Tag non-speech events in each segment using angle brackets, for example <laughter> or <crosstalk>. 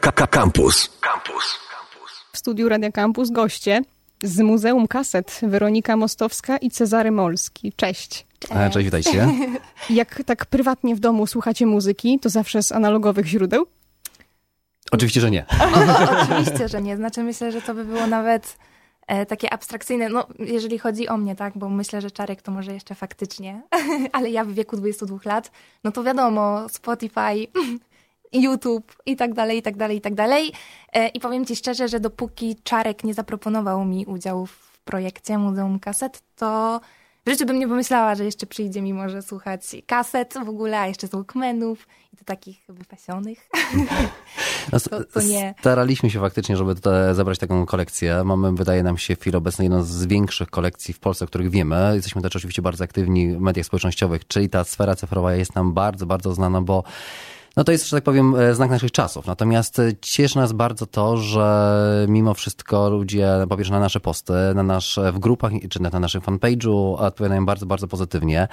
Campus. Campus. W studiu Radia Campus goście z Muzeum Kaset Weronika Mostowska i Cezary Molski. Cześć. E, Cześć, witajcie. <laughs> Jak tak prywatnie w domu słuchacie muzyki, to zawsze z analogowych źródeł? Oczywiście, że nie. <laughs> Oczywiście, że nie. Znaczy myślę, że to by było nawet e, takie abstrakcyjne, no jeżeli chodzi o mnie, tak, bo myślę, że Czarek to może jeszcze faktycznie, <laughs> ale ja w wieku 22 lat, no to wiadomo, Spotify, YouTube i tak dalej, i tak dalej, i tak dalej. E, I powiem ci szczerze, że dopóki Czarek nie zaproponował mi udziału w projekcie Muzeum Kaset, to w życiu bym nie pomyślała, że jeszcze przyjdzie mi może słuchać kaset w ogóle, a jeszcze z Walkmanów i to takich wypasionych. <laughs> No, to, to nie. Staraliśmy się faktycznie, żeby zebrać taką kolekcję. Mamy, wydaje nam się, w chwili obecnej jedną z większych kolekcji w Polsce, o których wiemy. Jesteśmy też oczywiście bardzo aktywni w mediach społecznościowych, czyli ta sfera cyfrowa jest nam bardzo, bardzo znana, bo no to jest, że tak powiem, e, znak naszych czasów. Natomiast e, cieszy nas bardzo to, że mimo wszystko ludzie, po pierwsze na nasze posty, na nasz, w grupach czy na naszym fanpage'u odpowiadają bardzo, bardzo pozytywnie.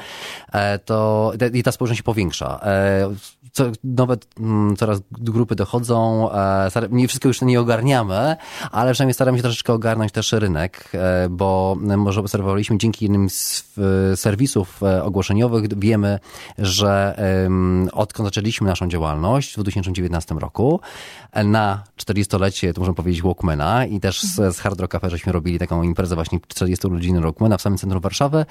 E, to, I ta społeczność się powiększa. Co, nowe mm, coraz grupy dochodzą. Nie wszystko już nie ogarniamy, ale przynajmniej staramy się troszeczkę ogarnąć też rynek, bo może obserwowaliśmy dzięki z serwisów ogłoszeniowych, wiemy, że odkąd zaczęliśmy naszą działalność w 2019 roku. Na 40-lecie, to możemy powiedzieć, Walkmana i też z, z Hard Rock Cafe żeśmy robili taką imprezę właśnie 40 urodziny Walkmana w samym centrum Warszawy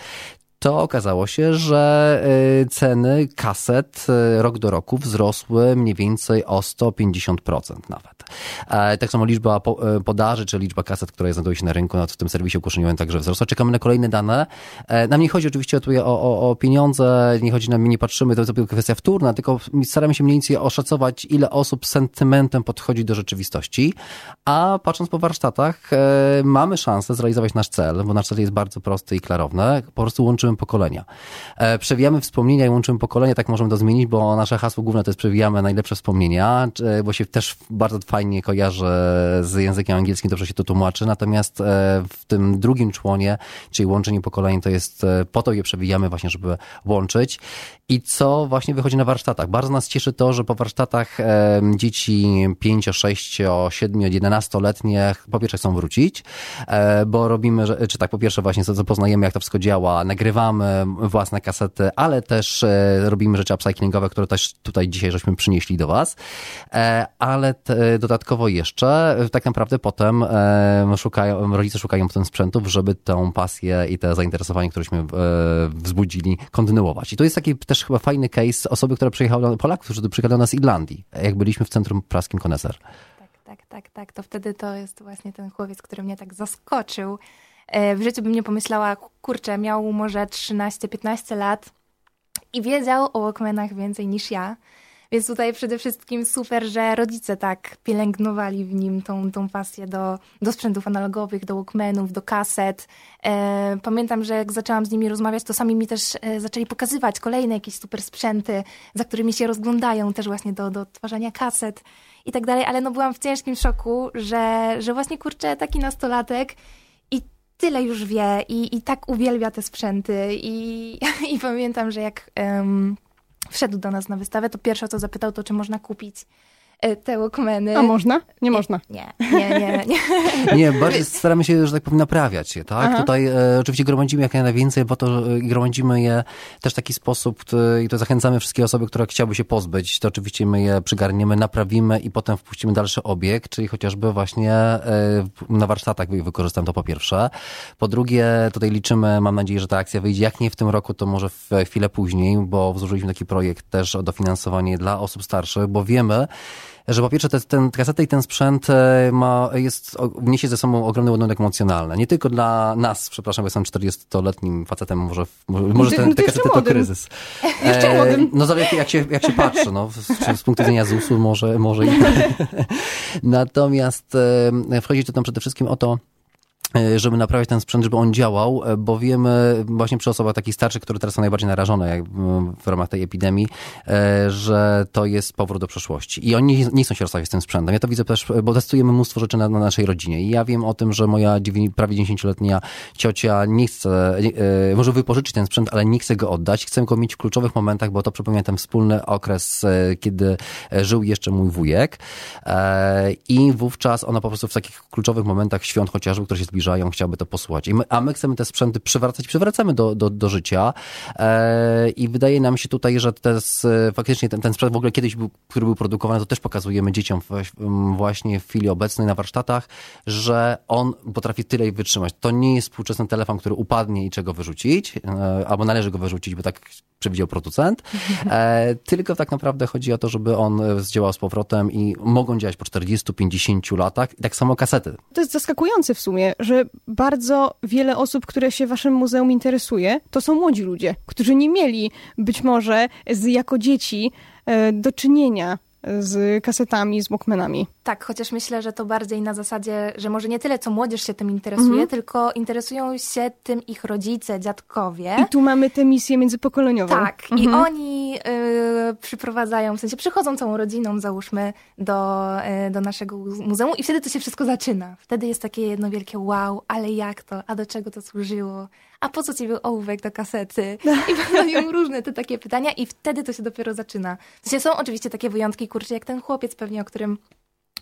to okazało się, że y, ceny kaset y, rok do roku wzrosły mniej więcej o 150% nawet. E, tak samo liczba y, podaży, czy liczba kaset, które znajdują się na rynku, w tym serwisie ogłoszeniowym także wzrosła. Czekamy na kolejne dane. E, nam nie chodzi oczywiście o, o, o pieniądze, nie chodzi nam, nie patrzymy, to jest tylko kwestia wtórna, tylko staramy się mniej więcej oszacować, ile osób sentymentem podchodzi do rzeczywistości, a patrząc po warsztatach, e, mamy szansę zrealizować nasz cel, bo nasz cel jest bardzo prosty i klarowny. Po prostu łączymy łączymy pokolenia. E, przewijamy wspomnienia i łączymy pokolenia, tak możemy to zmienić, bo nasze hasło główne to jest przewijamy najlepsze wspomnienia, bo się też bardzo fajnie kojarzy z językiem angielskim, dobrze się to tłumaczy, natomiast e, w tym drugim członie, czyli łączenie pokoleń, to jest e, po to je przewijamy właśnie, żeby łączyć. I co właśnie wychodzi na warsztatach? Bardzo nas cieszy to, że po warsztatach dzieci 5, 6, 7, 11-letnie po pierwsze chcą wrócić, bo robimy, czy tak po pierwsze właśnie zapoznajemy, jak to wszystko działa, nagrywamy nagrywamy własne kasety, ale też e, robimy rzeczy upcyclingowe, które też tutaj dzisiaj żeśmy przynieśli do Was. E, ale dodatkowo jeszcze e, tak naprawdę potem szukają, rodzice szukają potem sprzętów, żeby tę pasję i te zainteresowanie, któreśmy wzbudzili, kontynuować. I to jest taki też chyba fajny case osoby, która przyjechała, Polaków, którzy przyjechali do nas z Irlandii, jak byliśmy w centrum praskim Koneser. Tak, tak, tak, tak. To wtedy to jest właśnie ten chłopiec, który mnie tak zaskoczył E, w życiu bym nie pomyślała, kurczę, miał może 13-15 lat i wiedział o Walkmanach więcej niż ja. Więc tutaj przede wszystkim super, że rodzice tak pielęgnowali w nim tą, tą pasję do, do sprzętów analogowych, do Walkmanów, do kaset. E, pamiętam, że jak zaczęłam z nimi rozmawiać, to sami mi też e, zaczęli pokazywać kolejne jakieś super sprzęty, za którymi się rozglądają też właśnie do, do odtwarzania kaset i tak dalej, ale no byłam w ciężkim szoku, że, że właśnie kurczę, taki nastolatek tyle już wie i, i tak uwielbia te sprzęty. I, <laughs> i pamiętam, że jak um, wszedł do nas na wystawę, to pierwsze co zapytał, to czy można kupić te Walkmany. A można? Nie można. Nie, nie, nie. Nie, <laughs> nie bardziej staramy się, że tak powiem, naprawiać je, tak? Aha. Tutaj e, oczywiście gromadzimy jak najwięcej, bo to e, gromadzimy je też w taki sposób i to zachęcamy wszystkie osoby, które chciałyby się pozbyć, to oczywiście my je przygarniemy, naprawimy i potem wpuścimy dalszy obieg, czyli chociażby właśnie e, na warsztatach wykorzystam to po pierwsze. Po drugie, tutaj liczymy, mam nadzieję, że ta akcja wyjdzie, jak nie w tym roku, to może w chwilę później, bo złożyliśmy taki projekt też o dofinansowanie dla osób starszych, bo wiemy, że po pierwsze te, ten kasety i ten sprzęt e, ma, jest, niesie ze sobą ogromny ładunek emocjonalny. Nie tylko dla nas, przepraszam, bo jestem 40-letnim facetem, może, może ten, te kasety to kryzys. <laughs> E, no zależy jak się, jak się patrzy, no, z, punktu widzenia ZUS-u może, może i... <laughs> <laughs> Natomiast wchodzi to tam przede wszystkim o to, żeby naprawiać ten sprzęt, żeby on działał, e, bo wiemy właśnie przy osobach takich starszych, które teraz są najbardziej narażone jak w ramach tej epidemii, e, że to jest powrót do przeszłości. I oni nie chcą się rozstawiać z tym sprzętem. Ja to widzę też, bo testujemy mnóstwo rzeczy na, na naszej rodzinie. I ja wiem o tym, że moja prawie 10-letnia ciocia nie chce, może wypożyczyć ten sprzęt, ale nie chce go oddać. Chcę go mieć w kluczowych momentach, bo to przypomina ten wspólny okres, kiedy żył jeszcze mój wujek. I wówczas ona po prostu w takich kluczowych momentach świąt chociażby, które się zbliżają, zbliżają, chciałby to posłuchać. My, a my chcemy te sprzęty przywracać, przywracamy do, do, do życia e, i wydaje nam się tutaj, że te, faktycznie ten, ten sprzęt w ogóle kiedyś był, który był produkowany, to też pokazujemy dzieciom właśnie w chwili obecnej na warsztatach, że on potrafi tyle wytrzymać. To nie jest współczesny telefon, który upadnie i czego wyrzucić, e, albo należy go wyrzucić, bo tak przewidział producent, e, tylko tak naprawdę chodzi o to, żeby on zdziałał z powrotem i mogą działać po 40-50 latach. I tak samo kasety. To jest zaskakujące w sumie, że bardzo wiele osób, które się waszym muzeum interesuje, to są młodzi ludzie, którzy nie mieli być może z, jako dzieci e, do czynienia z kasetami, z Walkmanami. Tak, chociaż myślę, że to bardziej na zasadzie, że może nie tyle, co młodzież się tym interesuje, mm -hmm. tylko interesują się tym ich rodzice, dziadkowie. I tu mamy tę misję międzypokoleniową. Tak, mm -hmm. i mhm. oni y, przyprowadzają, w sensie przychodzą całą rodziną, załóżmy, do, y, do naszego muzeum i wtedy to się wszystko zaczyna. Wtedy jest takie jedno wielkie wow, ale jak to, a do czego to służyło, a po co ci był ołówek do kasety? I padają różne te takie pytania i wtedy to się dopiero zaczyna. W sensie są oczywiście takie wyjątki, kurczę, jak ten chłopiec pewnie, o którym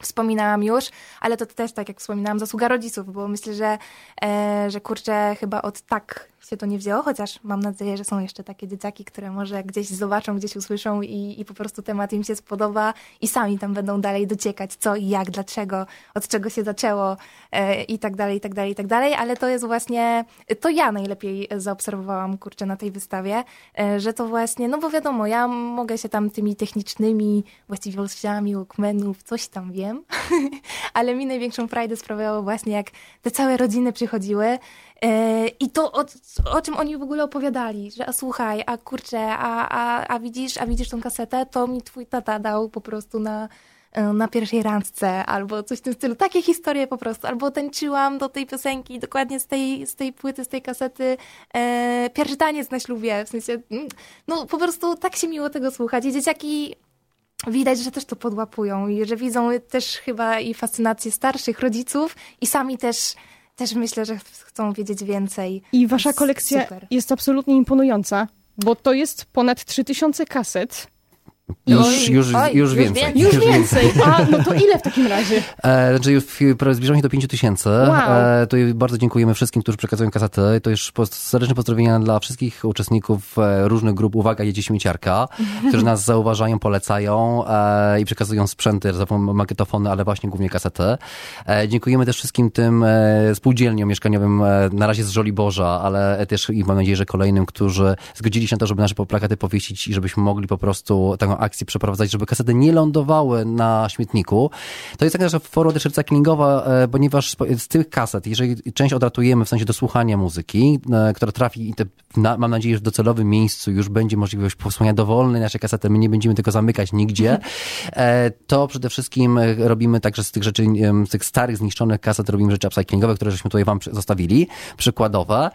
wspominałam już, ale to też, tak jak wspominałam, zasługa rodziców, bo myślę, że, e, że kurczę, chyba od tak się to nie wzięło, chociaż mam nadzieję, że są jeszcze takie dzieciaki, które może gdzieś zobaczą, gdzieś usłyszą i, i po prostu temat im się spodoba i sami tam będą dalej dociekać, co i jak, dlaczego, od czego się zaczęło e, i tak dalej, i tak dalej, i tak dalej, ale to jest właśnie, to ja najlepiej zaobserwowałam, kurczę, na tej wystawie, e, że to właśnie, no bo wiadomo, ja mogę się tam tymi technicznymi właściwościami Walkmanów, coś tam wiem, <laughs> ale mi największą frajdę sprawiało właśnie, jak te całe rodziny przychodziły, I to, o, o, czym oni w ogóle opowiadali, że a słuchaj, a kurczę, a, a, a widzisz, a widzisz tą kasetę, to mi twój tata dał po prostu na, e, na pierwszej randce, albo coś w tym stylu. Takie historie po prostu. Albo tańczyłam do tej piosenki, dokładnie z tej, z tej płyty, z tej kasety, e, pierwszy taniec na ślubie. W sensie, mm, no po prostu tak się miło tego słuchać. I dzieciaki widać, że też to podłapują i że widzą też chyba i fascynację starszych rodziców i sami też też myślę, że chcą wiedzieć więcej. I wasza kolekcja super. jest absolutnie imponująca, bo to jest ponad 3000 kaset już, Oj, już, oj, już, więcej. Już, już więcej. A, no to ile w takim razie? E, znaczy już zbliżamy się do 5 tysięcy. Wow. E, to bardzo dziękujemy wszystkim, którzy przekazują kasety. To już serdeczne pozdrowienia dla wszystkich uczestników e, różnych grup Uwaga, jedzie śmieciarka, którzy nas zauważają, polecają e, i przekazują sprzęty, magnetofony, ale właśnie głównie kasety. E, dziękujemy też wszystkim tym e, spółdzielniom mieszkaniowym, e, na razie z Żoliborza, ale też i mam nadzieję, że kolejnym, którzy zgodzili się na to, żeby nasze plakaty powiesić i żebyśmy mogli po prostu taką akcję przeprowadzać, żeby kasety nie lądowały na śmietniku. To jest taka forma też recyklingowa, e, ponieważ z tych kaset, jeżeli część odratujemy w sensie do słuchania muzyki, e, która trafi, te, mam nadzieję, że w docelowym miejscu już będzie możliwość posłuchania dowolnej naszej kasety, my nie będziemy tego zamykać nigdzie, e, to przede wszystkim robimy także z tych rzeczy, z tych starych, zniszczonych kaset robimy rzeczy upcyclingowe, które żeśmy tutaj wam zostawili, przykładowe.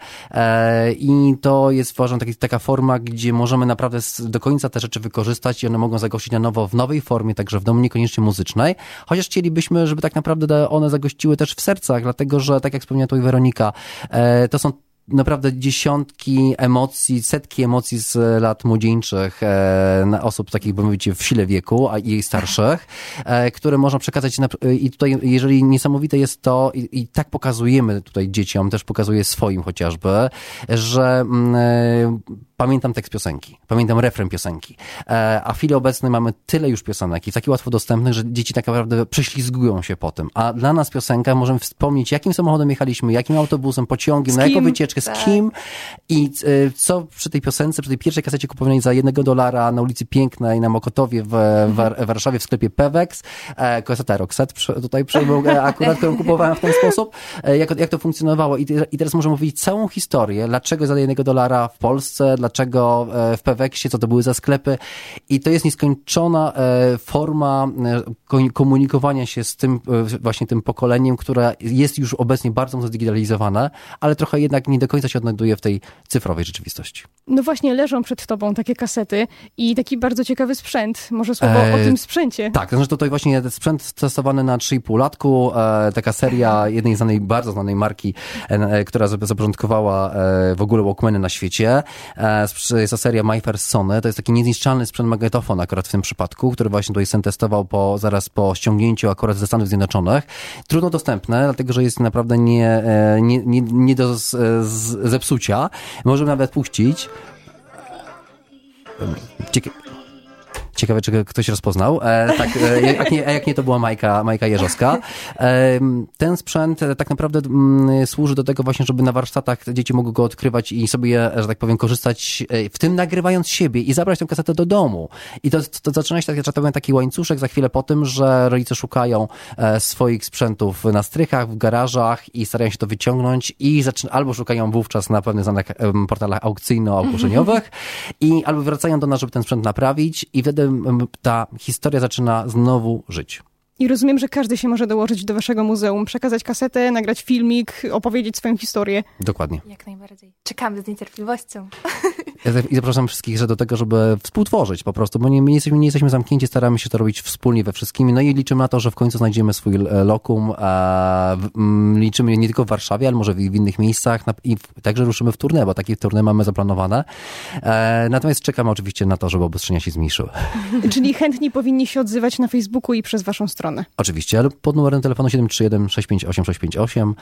I to jest, uważam, taka forma, gdzie możemy naprawdę do końca te rzeczy wykorzystać i one mogą zagościć na nowo w nowej formie, także w domu niekoniecznie muzycznej, chociaż chcielibyśmy, żeby tak naprawdę one zagościły też w sercach, dlatego że, tak jak wspomniała tutaj Weronika, e, to są naprawdę dziesiątki emocji, setki emocji z lat młodzieńczych e, osób takich, by mówić, w sile wieku, a i starszych, e, które można przekazać na, i tutaj, jeżeli niesamowite jest to i, i, tak pokazujemy tutaj dzieciom, też pokazuje swoim chociażby, że mm, e, pamiętam tekst piosenki, pamiętam refren piosenki, e, a w chwili obecnej mamy tyle już piosenek i taki łatwo dostępnych, że dzieci tak naprawdę prześlizgują się po tym, a dla nas piosenka możemy wspomnieć, jakim samochodem jechaliśmy, jakim autobusem, pociągiem, na jaką wycieczkę, z kim? I e, co przy tej piosence, przy tej pierwszej kasecie kupowanej za jednego dolara na ulicy Pięknej na Mokotowie w, w Warszawie w sklepie Pewex, e, kaseta Roxette tutaj przejmą e, akurat, którą kupowałem w ten sposób, jak, jak to funkcjonowało? I, i teraz możemy mówić całą historię, dlaczego za jednego dolara w Polsce, dla, dlaczego e, w Peweksie, co to były za sklepy i to jest nieskończona e, forma e, komunikowania się z tym właśnie tym pokoleniem, które jest już obecnie bardzo mocno zdigitalizowane, ale trochę jednak nie do końca się odnajduje w tej cyfrowej rzeczywistości. No właśnie, leżą przed tobą takie kasety i taki bardzo ciekawy sprzęt. Może słowo e, o tym sprzęcie. Tak, to znaczy tutaj właśnie sprzęt testowany na 3,5 latku, e, taka seria <laughs> jednej znanej, bardzo znanej marki, e, która zapoczątkowała e, w ogóle Walkmany na świecie. E, jest to seria My First Sony, to jest taki niezniszczalny sprzęt magnetofon akurat w tym przypadku, który właśnie tutaj sen testował po, zaraz po ściągnięciu akurat ze Stanów Zjednoczonych. Trudno dostępne, dlatego że jest naprawdę nie, e, nie, nie, nie do z, z, zepsucia. Możemy nawet puścić. Cieka Ciekawe, czy ktoś rozpoznał. E, tak, e, <laughs> jak, nie, jak nie, to była Majka, Majka Jeżowska. E, ten sprzęt e, tak naprawdę m, mm, służy do tego właśnie, żeby na warsztatach dzieci mogły go odkrywać i sobie, że tak powiem, korzystać, e, w tym nagrywając siebie i zabrać tę kasetę do domu. I to, to zaczyna się, tak, tak powiem, taki łańcuszek za chwilę po tym, że rodzice szukają e, swoich sprzętów na strychach, w garażach i starają się to wyciągnąć i zaczyna, albo szukają wówczas na pewnych znanych portalach aukcyjno-ogłoszeniowych <laughs> i albo wracają do nas, żeby ten sprzęt naprawić i wtedy ta historia zaczyna znowu żyć. I rozumiem, że każdy się może dołożyć do waszego muzeum, przekazać kasetę, nagrać filmik, opowiedzieć swoją historię. Dokładnie. Jak najbardziej. Czekamy z niecierpliwością. <laughs> I zapraszam wszystkich że do tego, żeby współtworzyć po prostu, bo nie, nie, jesteśmy, nie jesteśmy zamknięci, staramy się to robić wspólnie we wszystkimi. No i liczymy na to, że w końcu znajdziemy swój e, lokum. A, liczymy nie tylko w Warszawie, ale może w, w innych miejscach. I także ruszymy w turnę, bo takie turne mamy zaplanowane. E, natomiast czekamy oczywiście na to, żeby obostrzenia się zmniejszyły. <laughs> Czyli chętni powinni się odzywać na Facebooku i przez waszą stronę. Oczywiście, ale pod numerem telefonu 731 658 658,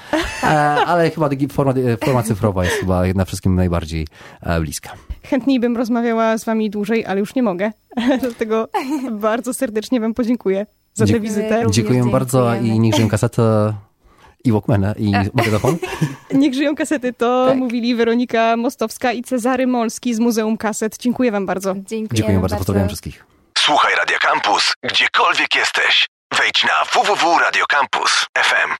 ale chyba forma, forma cyfrowa jest chyba na wszystkim najbardziej e, bliska. Chętniej bym rozmawiała z wami dłużej, ale już nie mogę. <laughs> Dlatego bardzo serdecznie wam podziękuję za tę wizytę. Dziękuję bardzo i niech żyją kasety i Walkmana i magnetofon. <laughs> Niech żyją kasety, to tak. mówili Weronika Mostowska i Cezary Molski z Muzeum Kaset. Dziękuję wam bardzo. Dziękuję, Dziękuję bardzo, pozdrawiam wszystkich. Słuchaj Radio Campus, gdziekolwiek jesteś. Wejdź na www.radiocampus.fm.